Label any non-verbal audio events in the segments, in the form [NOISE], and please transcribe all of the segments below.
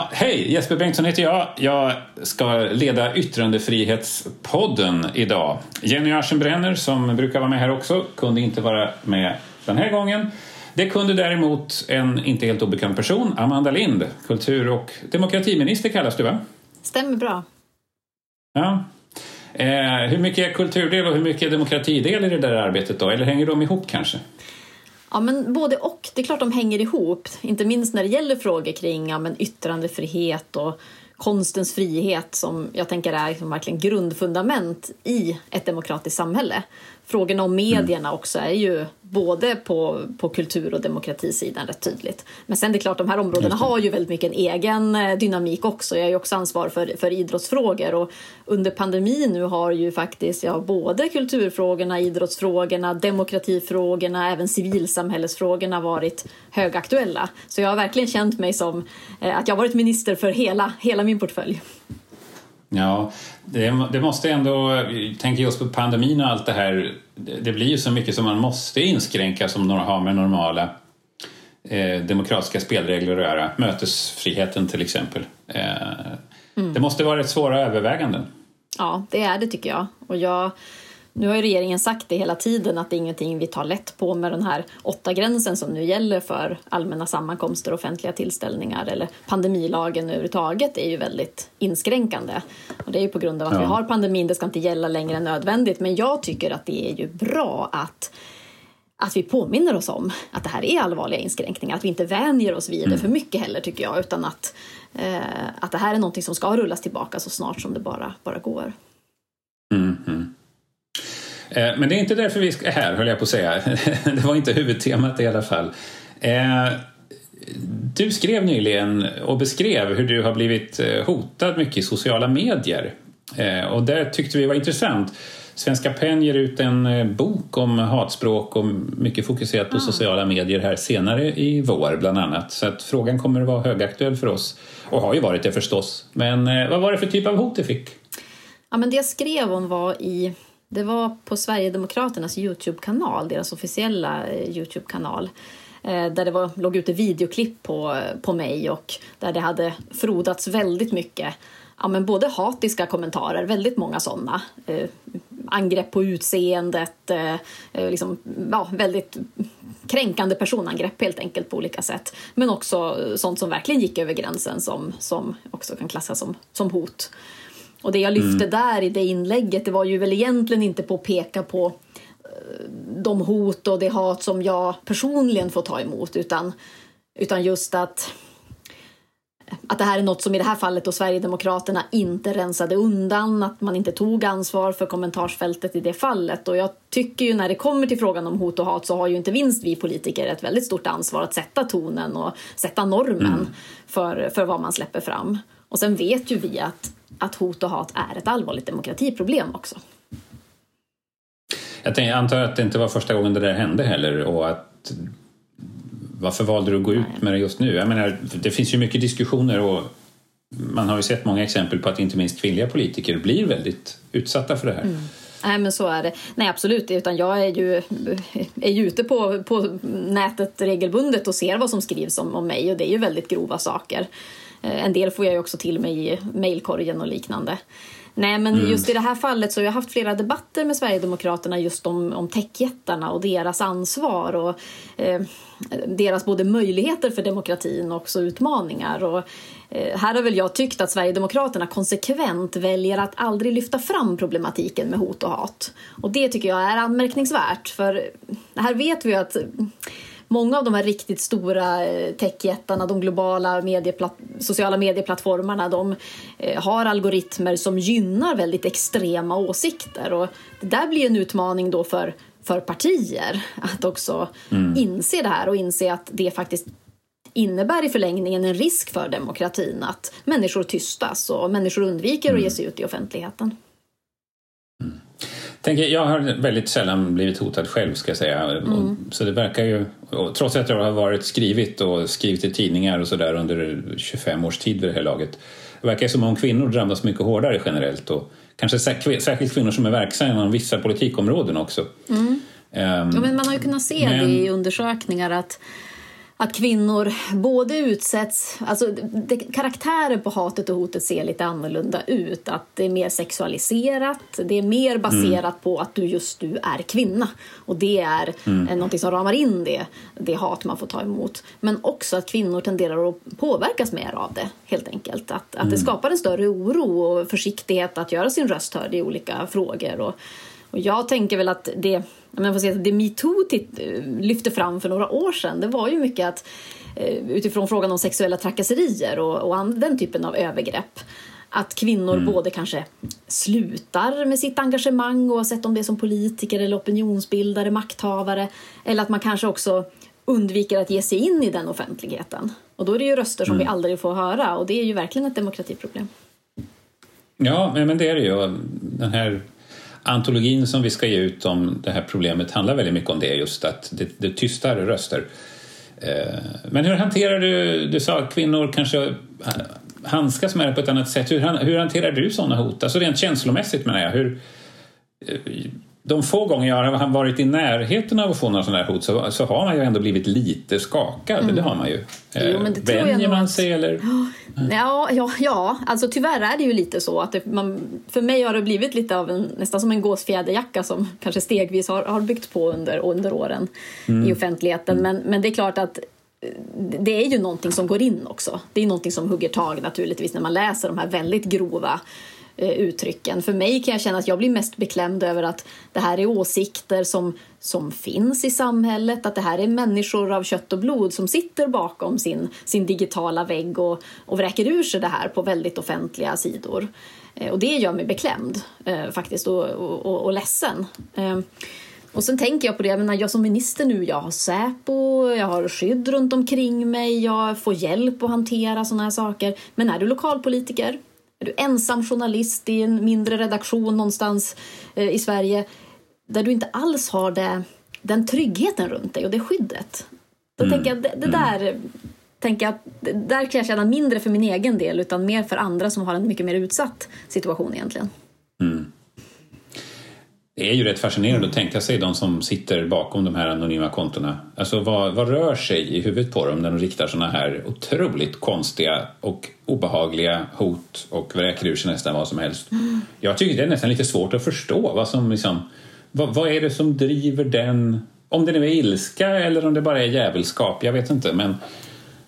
Ja, hej, Jesper Bengtsson heter jag. Jag ska leda Yttrandefrihetspodden idag. Jenny Aschenbrenner, som brukar vara med här också, kunde inte vara med den här gången. Det kunde däremot en inte helt obekant person, Amanda Lind, kultur och demokratiminister kallas du va? Stämmer bra. Ja. Eh, hur mycket är kulturdel och hur mycket är demokratidel i det där arbetet då? Eller hänger de ihop kanske? Ja, men både och. Det är klart de hänger ihop, inte minst när det gäller frågor kring ja, men yttrandefrihet och konstens frihet som jag tänker är liksom verkligen grundfundament i ett demokratiskt samhälle frågorna om medierna mm. också är ju både på, på kultur och demokratisidan rätt tydligt. Men sen det är klart, de här områdena har ju väldigt mycket en egen eh, dynamik också. Jag är ju också ansvarig för, för idrottsfrågor och under pandemin nu har ju faktiskt ja, både kulturfrågorna, idrottsfrågorna, demokratifrågorna, även civilsamhällesfrågorna varit högaktuella. Så jag har verkligen känt mig som eh, att jag varit minister för hela, hela min portfölj. Ja, det, det, måste ändå, tänker just på pandemin och allt det här, det blir ju så mycket som man måste inskränka som har med normala eh, demokratiska spelregler att göra. Mötesfriheten till exempel. Eh, mm. Det måste vara ett svåra överväganden. Ja, det är det tycker jag. Och jag nu har ju regeringen sagt det hela tiden att det är ingenting vi tar lätt på med den här åtta gränsen som nu gäller för allmänna sammankomster, offentliga tillställningar eller pandemilagen överhuvudtaget är ju väldigt inskränkande. Och det är ju på grund av att ja. vi har pandemin, det ska inte gälla längre än nödvändigt. Men jag tycker att det är ju bra att att vi påminner oss om att det här är allvarliga inskränkningar, att vi inte vänjer oss vid det mm. för mycket heller tycker jag, utan att, eh, att det här är någonting som ska rullas tillbaka så snart som det bara, bara går. Mm, mm. Eh, men det är inte därför vi är här, höll jag på att säga. [LAUGHS] Det var inte huvudtemat i alla fall. Eh, du skrev nyligen och beskrev hur du har blivit eh, hotad mycket i sociala medier. Och det tyckte vi var intressant. Svenska PEN ger ut en bok om hatspråk och mycket fokuserat på ah. sociala medier här senare i vår bland annat. Så att frågan kommer att vara högaktuell för oss och har ju varit det förstås. Men vad var det för typ av hot du fick? Ja, men det jag skrev om var i det var på Sverigedemokraternas Youtube-kanal, deras officiella eh, Youtube-kanal eh, där det var, låg ute videoklipp på, eh, på mig och där det hade frodats väldigt mycket ja, men både hatiska kommentarer, väldigt många sådana. Eh, angrepp på utseendet, eh, eh, liksom, ja, väldigt kränkande personangrepp helt enkelt på olika sätt. Men också sånt som verkligen gick över gränsen som, som också kan klassas som, som hot. Och det jag lyfte mm. där i det inlägget det var ju väl egentligen inte på att peka på eh, de hot och det hat som jag personligen får ta emot utan, utan just att att det här är något som i det här fallet då Sverigedemokraterna inte rensade undan, att man inte tog ansvar för kommentarsfältet i det fallet. Och jag tycker ju när det kommer till frågan om hot och hat så har ju inte minst vi politiker ett väldigt stort ansvar att sätta tonen och sätta normen mm. för, för vad man släpper fram. Och sen vet ju vi att att hot och hat är ett allvarligt demokratiproblem också. Jag, tänkte, jag antar att det inte var första gången det där hände heller och att varför valde du att gå ut med det just nu? Jag menar, det finns ju mycket diskussioner och man har ju sett många exempel på att inte minst kvinnliga politiker blir väldigt utsatta för det här. Mm. Nej men så är det. Nej absolut utan jag är ju, är ju ute på, på nätet regelbundet och ser vad som skrivs om, om mig och det är ju väldigt grova saker. Eh, en del får jag ju också till mig i mejlkorgen och liknande. Nej, men mm. just i det här fallet så har jag haft flera debatter med Sverigedemokraterna just om, om techjättarna och deras ansvar och eh, deras både möjligheter för demokratin och också utmaningar. Och, eh, här har väl jag tyckt att Sverigedemokraterna konsekvent väljer att aldrig lyfta fram problematiken med hot och hat. Och det tycker jag är anmärkningsvärt, för här vet vi ju att många av de här riktigt stora eh, techjättarna, de globala medieplat sociala medieplattformarna, de eh, har algoritmer som gynnar väldigt extrema åsikter. Och det där blir en utmaning då för, för partier att också mm. inse det här och inse att det faktiskt innebär i förlängningen en risk för demokratin att människor tystas och människor undviker mm. att ge sig ut i offentligheten. Tänker, jag har väldigt sällan blivit hotad själv ska jag säga. Mm. Så det verkar ju, trots att jag har varit skrivit och skrivit i tidningar och sådär under 25 års tid vid det här laget. Det verkar som om kvinnor drabbas mycket hårdare generellt och kanske särskilt kvinnor som är verksamma inom vissa politikområden också. Mm. Um, ja, men man har ju kunnat se men... det i undersökningar att att kvinnor både utsätts... Alltså, det, karaktären på hatet och hotet ser lite annorlunda ut. Att Det är mer sexualiserat, det är mer baserat mm. på att du just du är kvinna. Och Det är mm. något som ramar in det, det hat man får ta emot. Men också att kvinnor tenderar att påverkas mer av det, helt enkelt. Att, att det mm. skapar en större oro och försiktighet att göra sin röst hörd i olika frågor. Och, och jag tänker väl att det, jag får säga, det metoo lyfte fram för några år sedan, det var ju mycket att eh, utifrån frågan om sexuella trakasserier och, och den typen av övergrepp att kvinnor mm. både kanske slutar med sitt engagemang oavsett om det är som politiker eller opinionsbildare, makthavare eller att man kanske också undviker att ge sig in i den offentligheten. Och då är det ju röster som mm. vi aldrig får höra och det är ju verkligen ett demokratiproblem. Ja, men det är det ju. Den här antologin som vi ska ge ut om det här problemet handlar väldigt mycket om det, just att det, det tystar röster. Eh, men hur hanterar du, du sa att kvinnor kanske eh, handskas med det på ett annat sätt. Hur, hur hanterar du sådana hot? Alltså rent känslomässigt menar jag. Hur, eh, de få gånger jag har varit i närheten av att få några sådana här hot så, så har man ju ändå blivit lite skakad. Mm. Det har man ju. Jo, men det eh, Vänjer man sig eller? Ja, ja, ja, alltså tyvärr är det ju lite så att det, man, för mig har det blivit lite av en, nästan som en gåsfjäderjacka som kanske stegvis har, har byggt på under, under åren mm. i offentligheten. Men, men det är klart att eh, det är ju någonting som går in också. Det är någonting som hugger tag naturligtvis när man läser de här väldigt grova Eh, Eh, uttrycken. För mig kan jag känna att jag blir mest beklämd över att det här är åsikter som, som finns i samhället, att det här är människor av kött och blod som sitter bakom sin, sin digitala vägg och, och vräker ur sig det här på väldigt offentliga sidor. Eh, och det gör mig beklämd eh, faktiskt och, och, och ledsen. Eh, och sen tänker jag på det, jag, menar, jag som minister nu, jag har Säpo, jag har skydd runt omkring mig, jag får hjälp att hantera sådana här saker. Men är du lokalpolitiker, är du ensam journalist i en mindre redaktion någonstans eh, i Sverige där du inte alls har det, den tryggheten runt dig och det skyddet. Då mm. tänker jag, det, det mm. där tänker jag, där kan jag känna mindre för min egen del utan mer för andra som har en mycket mer utsatt situation egentligen. Mm. Det är ju rätt fascinerande att tänka sig de som sitter bakom de här anonyma kontona. Alltså vad, vad rör sig i huvudet på dem när de riktar såna här otroligt konstiga och obehagliga hot och vräker ur sig nästan vad som helst. Mm. Jag tycker det är nästan lite svårt att förstå vad som liksom, vad, vad är det som driver den, om det nu är ilska eller om det bara är jävelskap, jag vet inte men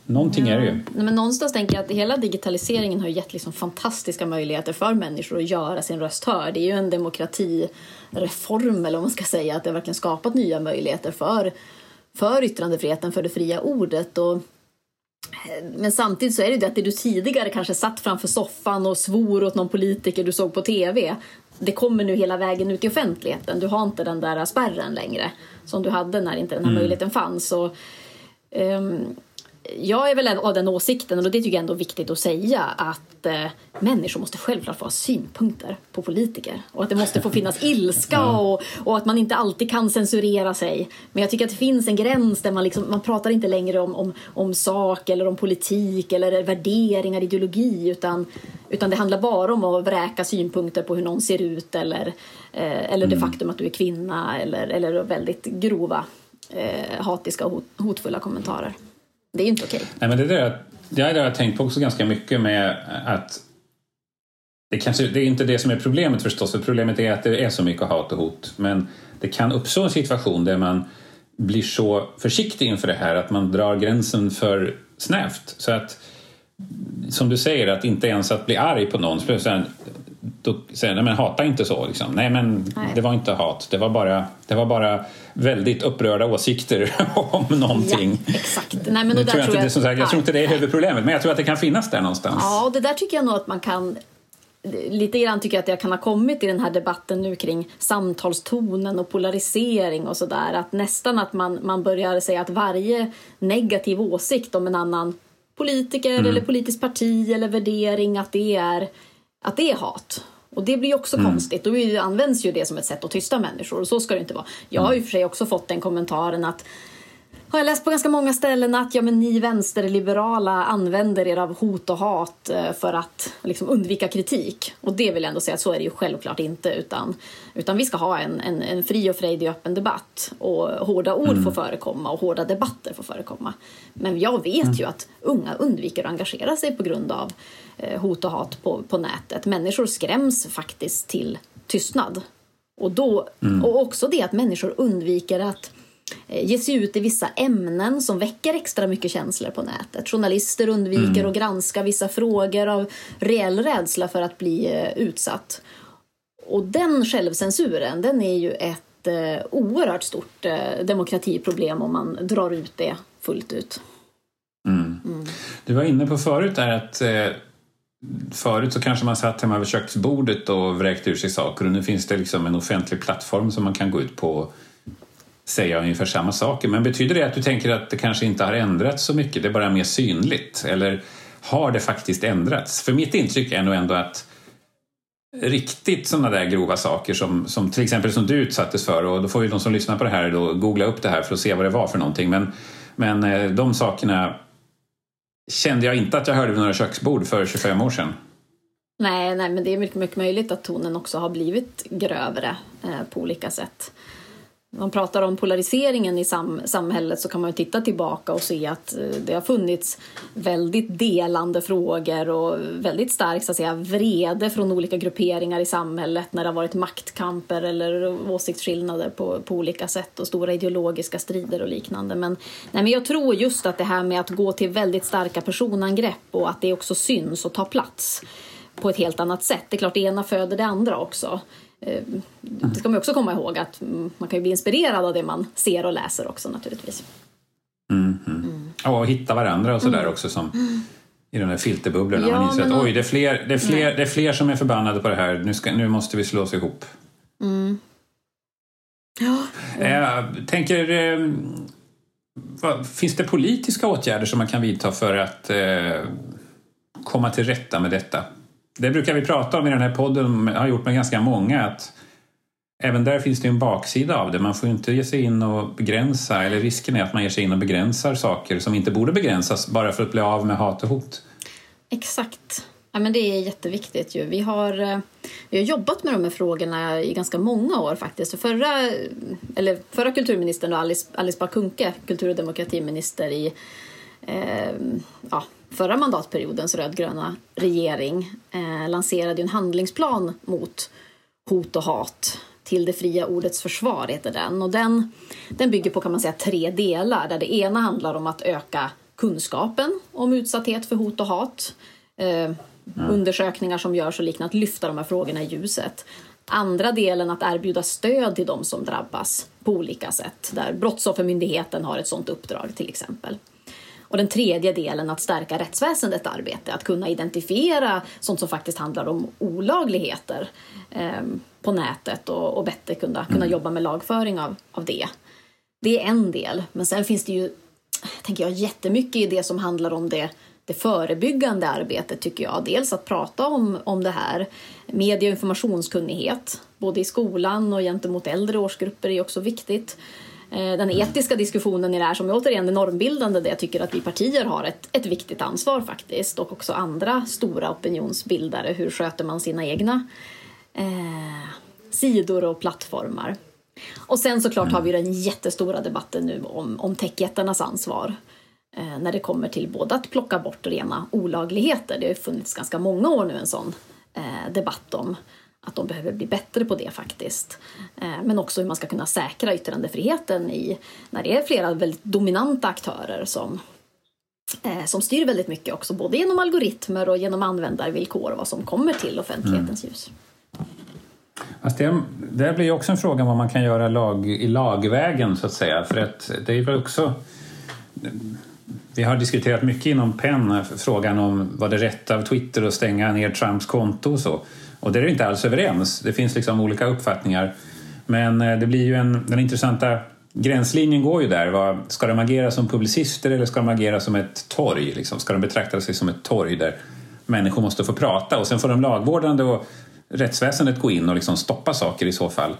Någonting ja. är det ju. Men någonstans tänker jag att hela digitaliseringen har gett liksom fantastiska möjligheter för människor att göra sin röst hörd. Det är ju en demokratireform, eller vad man ska säga, att det verkligen skapat nya möjligheter för, för yttrandefriheten, för det fria ordet. Och, men samtidigt så är det ju att det du tidigare kanske satt framför soffan och svor åt någon politiker du såg på TV, det kommer nu hela vägen ut i offentligheten. Du har inte den där spärren längre som du hade när inte den här mm. möjligheten fanns. Och, um, jag är väl av den åsikten, och det tycker jag ändå är viktigt att säga, att eh, människor måste självklart få ha synpunkter på politiker. Och att det måste få finnas [LAUGHS] ilska och, och att man inte alltid kan censurera sig. Men jag tycker att det finns en gräns där man, liksom, man pratar inte längre om, om, om sak eller om politik eller värderingar, ideologi, utan, utan det handlar bara om att vräka synpunkter på hur någon ser ut eller, eh, eller det mm. faktum att du är kvinna eller, eller väldigt grova eh, hatiska och hot, hotfulla kommentarer. Det är ju inte okej. Nej, men det, där, det har jag tänkt på också ganska mycket med att det, kanske, det är inte det som är problemet förstås, för problemet är att det är så mycket hat och hot. Men det kan uppstå en situation där man blir så försiktig inför det här att man drar gränsen för snävt. Så att, som du säger, att inte ens att bli arg på någon, då säger nej men hata inte så. Liksom. Nej men nej. det var inte hat, det var bara, det var bara väldigt upprörda åsikter [LAUGHS] om någonting. Ja, exakt. Nej, men det tror jag, tror jag, det, sagt, jag tror inte det är huvudproblemet, men jag tror att det kan finnas där någonstans. Ja, och det där tycker jag nog att man kan Lite grann tycker jag att jag kan ha kommit i den här debatten nu kring samtalstonen och polarisering och sådär. Att nästan att man, man börjar säga att varje negativ åsikt om en annan politiker mm. eller politiskt parti eller värdering, att det är att det är hat. Och det blir också mm. konstigt. Då används ju det som ett sätt att tysta människor och så ska det inte vara. Jag har ju för sig också fått den kommentaren att har jag läst på ganska många ställen att ja, men ni vänsterliberala använder er av hot och hat eh, för att liksom, undvika kritik. Och det vill jag ändå säga att så är det ju självklart inte. Utan, utan vi ska ha en, en, en fri och frejdig öppen debatt. Och hårda ord mm. får förekomma och hårda debatter får förekomma. Men jag vet mm. ju att unga undviker att engagera sig på grund av eh, hot och hat på, på nätet. Människor skräms faktiskt till tystnad. Och, då, mm. och också det att människor undviker att ge sig ut i vissa ämnen som väcker extra mycket känslor på nätet. Journalister undviker mm. att granska vissa frågor av reell rädsla för att bli eh, utsatt. Och den självcensuren, den är ju ett eh, oerhört stort eh, demokratiproblem om man drar ut det fullt ut. Mm. Mm. Du var inne på förut där att eh, Förut så kanske man satt hemma vid köksbordet och vräkte ur sig saker och nu finns det liksom en offentlig plattform som man kan gå ut på säga ungefär samma saker. Men betyder det att du tänker att det kanske inte har ändrats så mycket, det är bara mer synligt? Eller har det faktiskt ändrats? För mitt intryck är nog ändå att riktigt sådana där grova saker som, som till exempel som du utsattes för och då får ju de som lyssnar på det här då googla upp det här för att se vad det var för någonting. Men, men eh, de sakerna kände jag inte att jag hörde vid några köksbord för 25 år sedan. Nej, nej men det är mycket, mycket möjligt att tonen också har blivit grövre eh, på olika sätt man pratar om polariseringen i sam samhället så kan man titta tillbaka och se att eh, det har funnits väldigt delande frågor och väldigt stark så att säga, vrede från olika grupperingar i samhället när det har varit maktkamper eller åsiktsskillnader på, på olika sätt och stora ideologiska strider och liknande. Men, nej, men jag tror just att det här med att gå till väldigt starka personangrepp och att det också syns och tar plats på ett helt annat sätt. Det är klart, det ena föder det andra också. Eh, det ska man också komma ihåg att man kan ju bli inspirerad av det man ser och läser också naturligtvis. Mm, mm. Mm. Och hitta varandra och sådär mm. också som i de där filterbubblorna. Ja, man inser att oj, det är, fler, det, är fler, det är fler som är förbannade på det här. Nu, ska, nu måste vi slå oss ihop. Mm. Ja, ja. Jag eh, tänker, eh, vad, finns det politiska åtgärder som man kan vidta för att eh, komma till rätta med detta? Det brukar vi prata om i den här podden, jag har gjort med ganska många, att även där finns det en baksida av det. Man får inte ge sig in och begränsa, eller risken är att man ger sig in och begränsar saker som inte borde begränsas bara för att bli av med hat och hot. Exakt. Ja, men det är jätteviktigt. Ju. Vi, har, eh, vi har jobbat med de här frågorna i ganska många år faktiskt. Förra, eller förra kulturministern, Alice, Alice Bakunke, kultur och demokratiminister i eh, ja, förra mandatperiodens rödgröna regering eh, lanserade en handlingsplan mot hot och hat till det fria ordets försvar heter den. Och den, den bygger på kan man säga tre delar där det ena handlar om att öka kunskapen om utsatthet för hot och hat. Eh. Undersökningar som görs och liknande, att lyfta de här frågorna i ljuset. Andra delen att erbjuda stöd till de som drabbas på olika sätt. Där Brottsoffermyndigheten har ett sådant uppdrag till exempel. Och den tredje delen att stärka rättsväsendets arbete, att kunna identifiera sånt som faktiskt handlar om olagligheter eh, på nätet och, och bättre kunna, kunna mm. jobba med lagföring av, av det. Det är en del, men sen finns det ju tänker jag, jättemycket i det som handlar om det, det förebyggande arbetet tycker jag. Dels att prata om, om det här. Medie och informationskunnighet, både i skolan och gentemot äldre årsgrupper är också viktigt. Eh, den etiska diskussionen i det här som är återigen är normbildande där jag tycker att vi partier har ett, ett viktigt ansvar faktiskt och också andra stora opinionsbildare. Hur sköter man sina egna eh, sidor och plattformar? Och sen såklart har vi den jättestora debatten nu om, om techjättarnas ansvar eh, när det kommer till både att plocka bort rena olagligheter. Det har funnits ganska många år nu en sån eh, debatt om att de behöver bli bättre på det faktiskt. Eh, men också hur man ska kunna säkra yttrandefriheten i, när det är flera väldigt dominanta aktörer som, eh, som styr väldigt mycket också, både genom algoritmer och genom användarvillkor och vad som kommer till offentlighetens mm. ljus. Fast det, det blir också en fråga vad man kan göra lag, i lagvägen så att säga. För att det är väl också vi har diskuterat mycket inom PEN frågan om vad det är rätt av Twitter att stänga ner Trumps konto och så. Och det är vi inte alls överens. Det finns liksom olika uppfattningar. Men eh, det blir ju en, den intressanta gränslinjen går ju där. ska de agera som publicister eller ska de agera som ett torg? Liksom? Ska de betrakta sig som ett torg där människor måste få prata och sen får de lagvårdande och rättsväsendet gå in och liksom stoppa saker i så fall.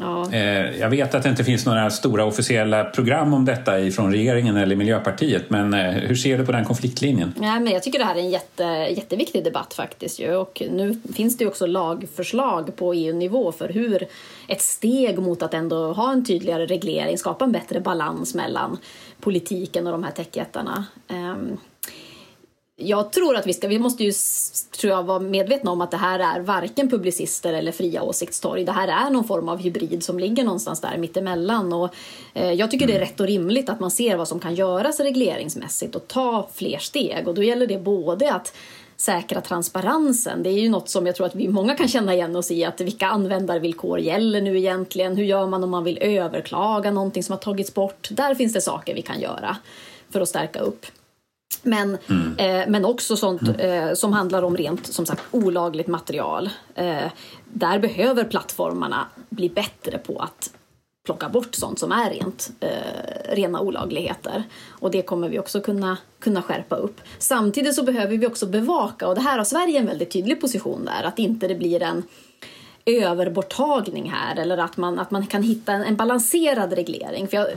Ja. Eh, jag vet att det inte finns några stora officiella program om detta från regeringen eller Miljöpartiet, men eh, hur ser du på den konfliktlinjen? Ja, men jag tycker det här är en jätte, jätteviktig debatt faktiskt. Ju. Och nu finns det också lagförslag på EU-nivå för hur ett steg mot att ändå ha en tydligare reglering, skapa en bättre balans mellan politiken och de här techjättarna. Jag tror att vi ska, vi måste ju tror jag, vara medvetna om att det här är varken publicister eller fria åsiktstorg. Det här är någon form av hybrid som ligger någonstans där mittemellan. Och, eh, jag tycker det är rätt och rimligt att man ser vad som kan göras regleringsmässigt och ta fler steg. Och då gäller det både att säkra transparensen. Det är ju något som jag tror att vi många kan känna igen oss i. att Vilka användarvillkor gäller nu egentligen? Hur gör man om man vill överklaga någonting som har tagits bort? Där finns det saker vi kan göra för att stärka upp. Men, mm. eh, men också sånt mm. eh, som handlar om rent som sagt olagligt material. Eh, där behöver plattformarna bli bättre på att plocka bort sånt som är rent, eh, rena olagligheter. Och det kommer vi också kunna, kunna skärpa upp. Samtidigt så behöver vi också bevaka, och det här har Sverige en väldigt tydlig position där, att inte det blir en överborttagning här eller att man, att man kan hitta en, en balanserad reglering. För jag,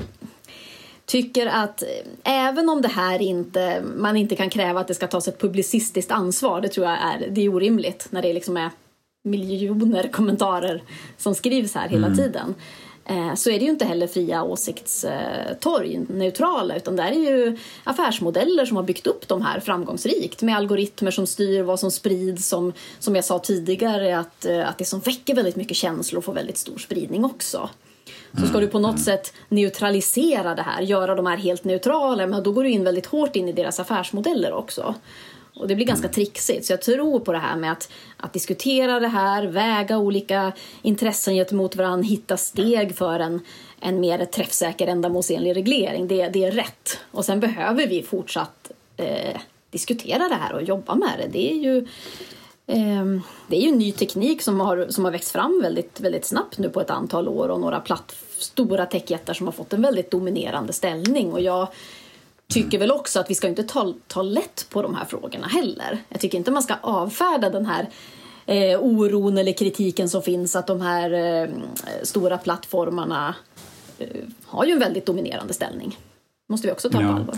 tycker att eh, även om det här inte, man inte kan kräva att det ska tas ett publicistiskt ansvar, det tror jag är, det är orimligt när det liksom är miljoner kommentarer som skrivs här hela mm. tiden eh, så är det ju inte heller fria åsiktstorg neutrala utan det är ju affärsmodeller som har byggt upp de här framgångsrikt med algoritmer som styr vad som sprids som, som jag sa tidigare att, eh, att det som väcker väldigt mycket känslor får väldigt stor spridning också. Så ska du på något sätt neutralisera det här, göra de här helt neutrala, men då går du in väldigt hårt in i deras affärsmodeller också. Och det blir ganska trixigt. Så jag tror på det här med att, att diskutera det här, väga olika intressen gentemot varandra, hitta steg för en, en mer träffsäker ändamålsenlig reglering. Det, det är rätt. Och sen behöver vi fortsatt eh, diskutera det här och jobba med det. Det är ju Ehm, det är ju en ny teknik som har, som har växt fram väldigt, väldigt snabbt nu på ett antal år och några platt, stora techjättar som har fått en väldigt dominerande ställning. Och jag tycker väl också att vi ska inte ta, ta lätt på de här frågorna heller. Jag tycker inte man ska avfärda den här eh, oron eller kritiken som finns att de här eh, stora plattformarna eh, har ju en väldigt dominerande ställning måste vi också ta ja. på allvar.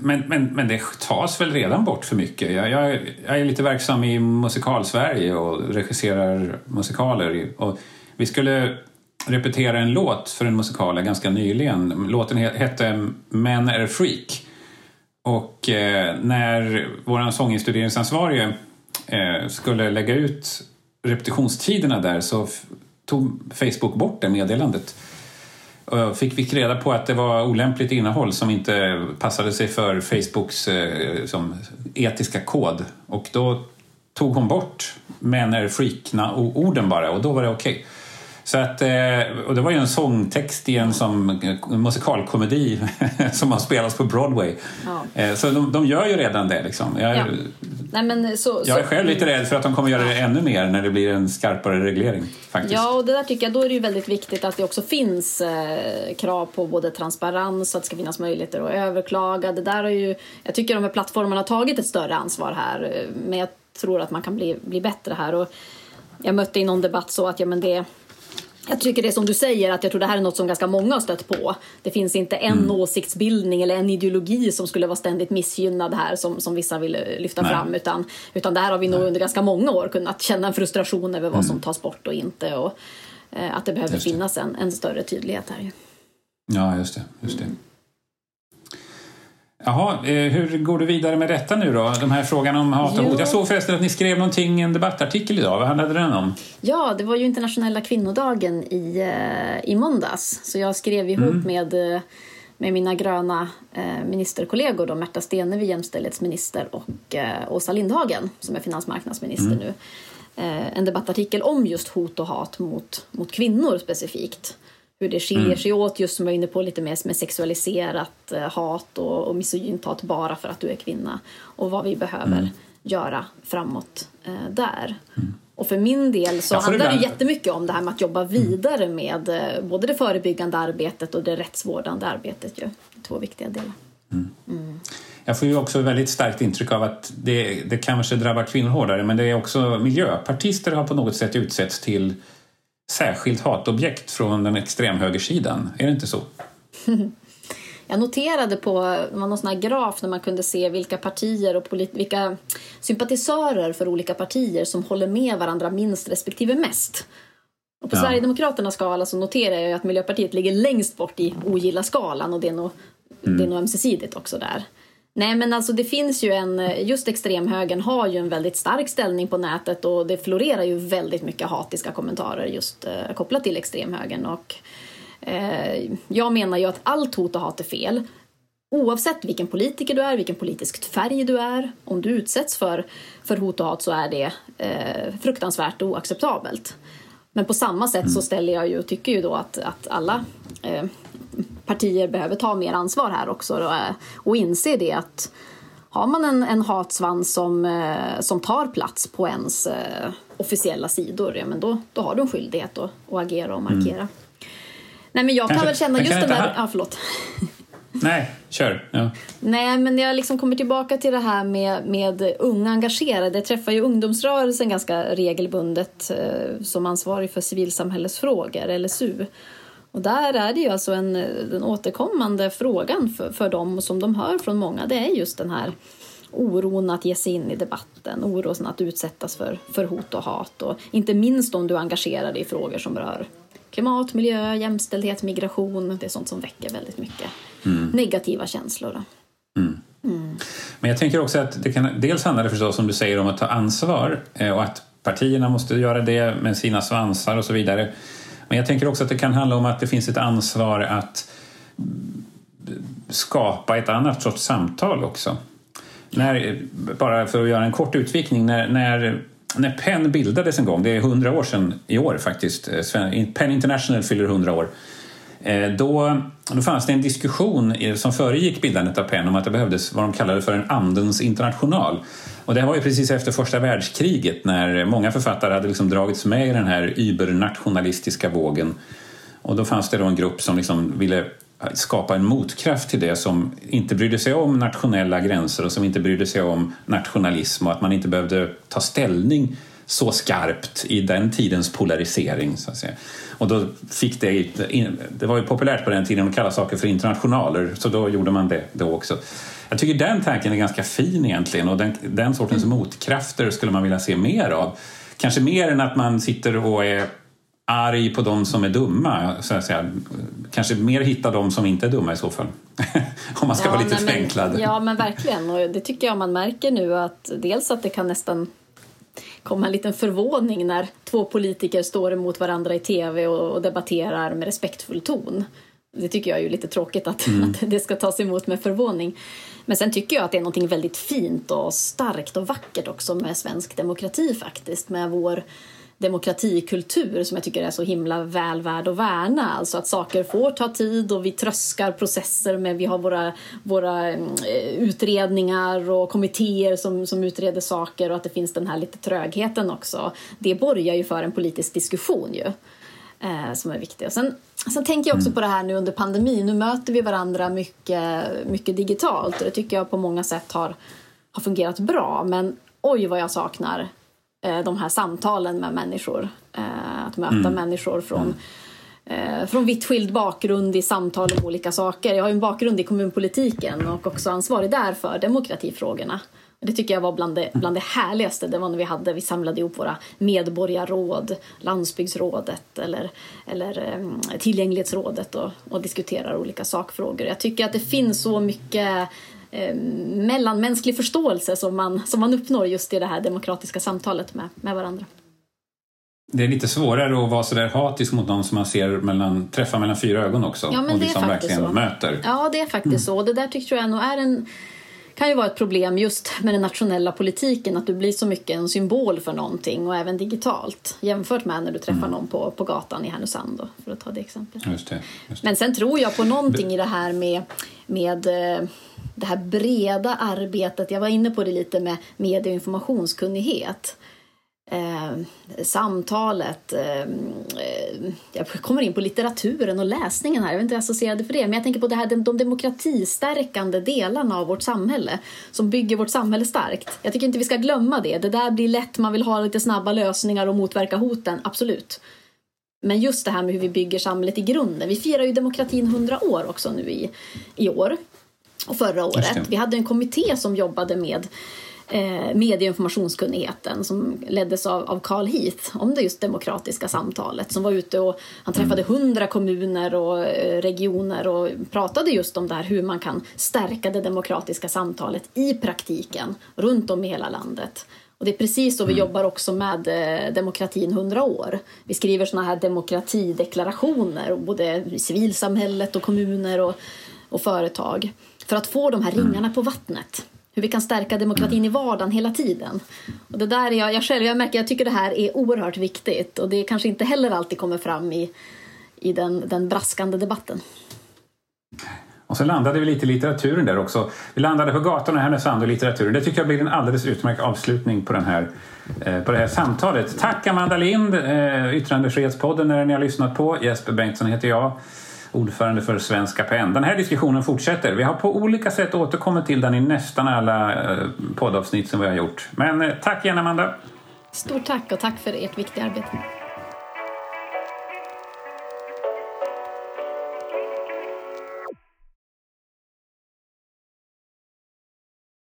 Men, men, men det tas väl redan bort för mycket? Jag, jag, jag är lite verksam i Musikal-Sverige och regisserar musikaler. Och vi skulle repetera en låt för en musikal ganska nyligen. Låten hette Men är freak. Och eh, när vår sånginstuderingsansvarige eh, skulle lägga ut repetitionstiderna där så tog Facebook bort det meddelandet. Eh, fick, vi reda på att det var olämpligt innehåll som inte passade sig för Facebooks eh, som etiska kod. Och då tog hon bort Männer freakna-orden bara och då var det okej. Okay. Så att, eh, och det var ju en sångtext i en, som, en musikalkomedi [LAUGHS] som har spelats på Broadway. Ja. Eh, så de, de, gör ju redan det. Liksom. Jag, ja. Nej, men så, jag är så, själv lite rädd för att de kommer göra det ännu mer när det blir en skarpare reglering. Faktiskt. Ja, och det där tycker jag, då är det ju väldigt viktigt att det också finns eh, krav på både transparens och att det ska finnas möjligheter att överklaga. Det där har ju, jag tycker de här plattformarna har tagit ett större ansvar här, men jag tror att man kan bli, bli bättre här. Och jag mötte i någon debatt så att ja, men det jag tycker det är som du säger, att jag tror det här är något som ganska många har stött på. Det finns inte en mm. åsiktsbildning eller en ideologi som skulle vara ständigt missgynnad här som, som vissa vill eh, lyfta Nej. fram. Utan, utan där har vi nog under ganska många år kunnat känna en frustration över vad mm. som tas bort och inte. Och eh, att det behöver det. finnas en, en större tydlighet här. Ja, just det. Just det. Jaha, eh, hur går du vidare med detta nu då? De här frågan om hat och hot. Jag såg förresten att ni skrev någonting, en debattartikel idag. Vad handlade den om? Ja, det var ju internationella kvinnodagen i, eh, i måndags. Så jag skrev ihop mm. med, eh, med mina gröna ministerkollegor, då, Märta Stenevi, jämställdhetsminister, och Åsa Lindhagen, som är finansmarknadsminister mm. nu, en debattartikel om just hot och hat mot, mot kvinnor specifikt hur det skiljer mm. sig åt, just som jag var inne på lite mer med sexualiserat eh, hat och, och misogynt hat bara för att du är kvinna och vad vi behöver mm. göra framåt eh, där. Mm. Och för min del så handlar det jättemycket om det här med att jobba vidare med eh, både det förebyggande arbetet och det rättsvårdande arbetet. Ju. Två viktiga delar. Mm. mm. Jag får ju också väldigt starkt intryck av att det, det kanske drabbar kvinnor hårdare men det är också miljöpartister har på något sätt utsetts till särskilt hatobjekt från den extremhögersidan. Är det inte så? [LAUGHS] Jag noterade på var någon sån här graf när man kunde se vilka partier och vilka sympatisörer för olika partier som håller med varandra minst respektive mest. Och på ja. Sverigedemokraternas skala så noterar jag att Miljöpartiet ligger längst bort i ogilla-skalan och det är nog, mm. det är nog ömsesidigt också där. Nej men alltså det finns ju en, just extremhögern har ju en väldigt stark ställning på nätet och det florerar ju väldigt mycket hatiska kommentarer just eh, kopplat till extremhögern och eh, jag menar ju att allt hot och hat är fel. Oavsett vilken politiker du är, vilken politisk färg du är, om du utsätts för, för hot och hat så är det eh, fruktansvärt oacceptabelt. Men på samma sätt så mm. ställer jag ju, tycker ju då att, att alla eh, partier behöver ta mer ansvar här också då, eh, och inse det att har man en, en hatsvans som, eh, som tar plats på ens eh, officiella sidor, ja, men då, då har du en skyldighet att, att agera och markera. Mm. Nej men jag kan väl känna just den där... Ja, förlåt. [LAUGHS] Nej, kör. Ja. Nej, men jag liksom kommer tillbaka till det här med, med unga engagerade. Jag träffar ju ungdomsrörelsen ganska regelbundet eh, som ansvarig för civilsamhällesfrågor, LSU. Och där är det ju alltså en, den återkommande frågan för, för dem och som de hör från många, det är just den här oron att ge sig in i debatten, oron att utsättas för, för hot och hat och inte minst om du engagerar dig i frågor som rör klimat, miljö, jämställdhet, migration. Det är sånt som väcker väldigt mycket mm. negativa känslor. Mm. Mm. Men jag tänker också att det kan, dels handlar det förstås som du säger om att ta ansvar eh, och att partierna måste göra det med sina svansar och så vidare. Men jag tänker också att det kan handla om att det finns ett ansvar att skapa ett annat sorts samtal också. När, bara för att göra en kort utvikning, när, när, när PEN bildades en gång, det är hundra år sedan i år faktiskt, eh, Penn PEN International fyller hundra år, Eh, då, då fanns det en diskussion som föregick bildandet av PEN om att det behövdes vad de kallade för en andens international. Och det var ju precis efter första världskriget när många författare hade liksom dragits med i den här übernationalistiska vågen. Och då fanns det då en grupp som liksom ville skapa en motkraft till det som inte brydde sig om nationella gränser och som inte brydde sig om nationalism och att man inte behövde ta ställning så skarpt i den tidens polarisering. Så att säga. Och då fick det, det var ju populärt på den tiden att kalla saker för internationaler så då gjorde man det då också. Jag tycker den tanken är ganska fin egentligen och den, den sortens mm. motkrafter skulle man vilja se mer av. Kanske mer än att man sitter och är arg på de som är dumma. Så att säga. Kanske mer hitta de som inte är dumma i så fall. [LAUGHS] Om man ska ja, vara lite förenklad. Ja men verkligen och det tycker jag man märker nu att dels att det kan nästan komma en liten förvåning när två politiker står emot varandra i tv och debatterar med respektfull ton. Det tycker jag är ju lite tråkigt att, mm. att det ska tas emot med förvåning. Men sen tycker jag att det är något väldigt fint och starkt och vackert också med svensk demokrati faktiskt. Med vår demokratikultur som jag tycker är så himla väl värd att värna. Alltså att saker får ta tid och vi tröskar processer med, vi har våra, våra eh, utredningar och kommittéer som, som utreder saker och att det finns den här lite trögheten också. Det borgar ju för en politisk diskussion ju. Eh, som är viktig. Och sen, sen tänker jag också mm. på det här nu under pandemin. Nu möter vi varandra mycket, mycket digitalt och det tycker jag på många sätt har, har fungerat bra. Men oj vad jag saknar de här samtalen med människor. Eh, att möta mm. människor från mm. eh, från vitt skild bakgrund i samtal om olika saker. Jag har en bakgrund i kommunpolitiken och också ansvarig där för demokratifrågorna. Det tycker jag var bland det, bland det härligaste. Det var när vi hade, vi samlade ihop våra medborgarråd, landsbygdsrådet eller, eller tillgänglighetsrådet och, och diskuterar olika sakfrågor. Jag tycker att det finns så mycket um, mellanmänsklig förståelse som man, som man uppnår just i det här demokratiska samtalet med, med varandra. Det är lite svårare att vara sådär hatisk mot någon som man ser mellan, träffar mellan fyra ögon också. Ja, men och det liksom är faktiskt verkligen så. möter. Ja, det är faktiskt mm. så. Det där tycker jag nog är en kan ju vara ett problem just med den nationella politiken att du blir så mycket en symbol för någonting och även digitalt jämfört med när du träffar mm. någon på, på gatan i Härnösand då, för att ta det exemplet. Just det, just det. Men sen tror jag på någonting i det här med, med eh, det här breda arbetet. Jag var inne på det lite med medie och informationskunnighet eh, samtalet. Eh, eh, jag kommer in på litteraturen och läsningen här. Jag vet inte jag associerade för det. Men jag tänker på det här, de demokratistärkande delarna av vårt samhälle som bygger vårt samhälle starkt. Jag tycker inte vi ska glömma det. Det där blir lätt, man vill ha lite snabba lösningar och motverka hoten, absolut. Men just det här med hur vi bygger samhället i grunden. Vi firar ju demokratin 100 år också nu i, i år och förra året. Vi hade en kommitté som jobbade med eh, medie och informationskunnigheten som leddes av, av Carl Heath om det just demokratiska samtalet som var ute och han träffade mm. hundra kommuner och eh, regioner och pratade just om det här hur man kan stärka det demokratiska samtalet i praktiken runt om i hela landet. Och det är precis så vi mm. jobbar också med eh, demokratin 100 år. Vi skriver såna här demokratideklarationer, både i civilsamhället och kommuner och, och företag, för att få de här mm. ringarna på vattnet. Hur vi kan stärka demokratin i vardagen hela tiden. Och det där är jag, jag själv, jag märker, jag tycker det här är oerhört viktigt och det kanske inte heller alltid kommer fram i, i den, den braskande debatten. Och så landade vi lite i litteraturen där också. Vi landade på gatorna i Härnösand och litteraturen. Det tycker jag blir en alldeles utmärkt avslutning på, den här, eh, på det här samtalet. Tack Amanda Lind, eh, Yttrandefrihetspodden är ni har lyssnat på. Jesper Bengtsson heter jag, ordförande för Svenska PEN. Den här diskussionen fortsätter. Vi har på olika sätt återkommit till den i nästan alla eh, poddavsnitt som vi har gjort. Men eh, tack igen Amanda! Stort tack och tack för ert viktiga arbete.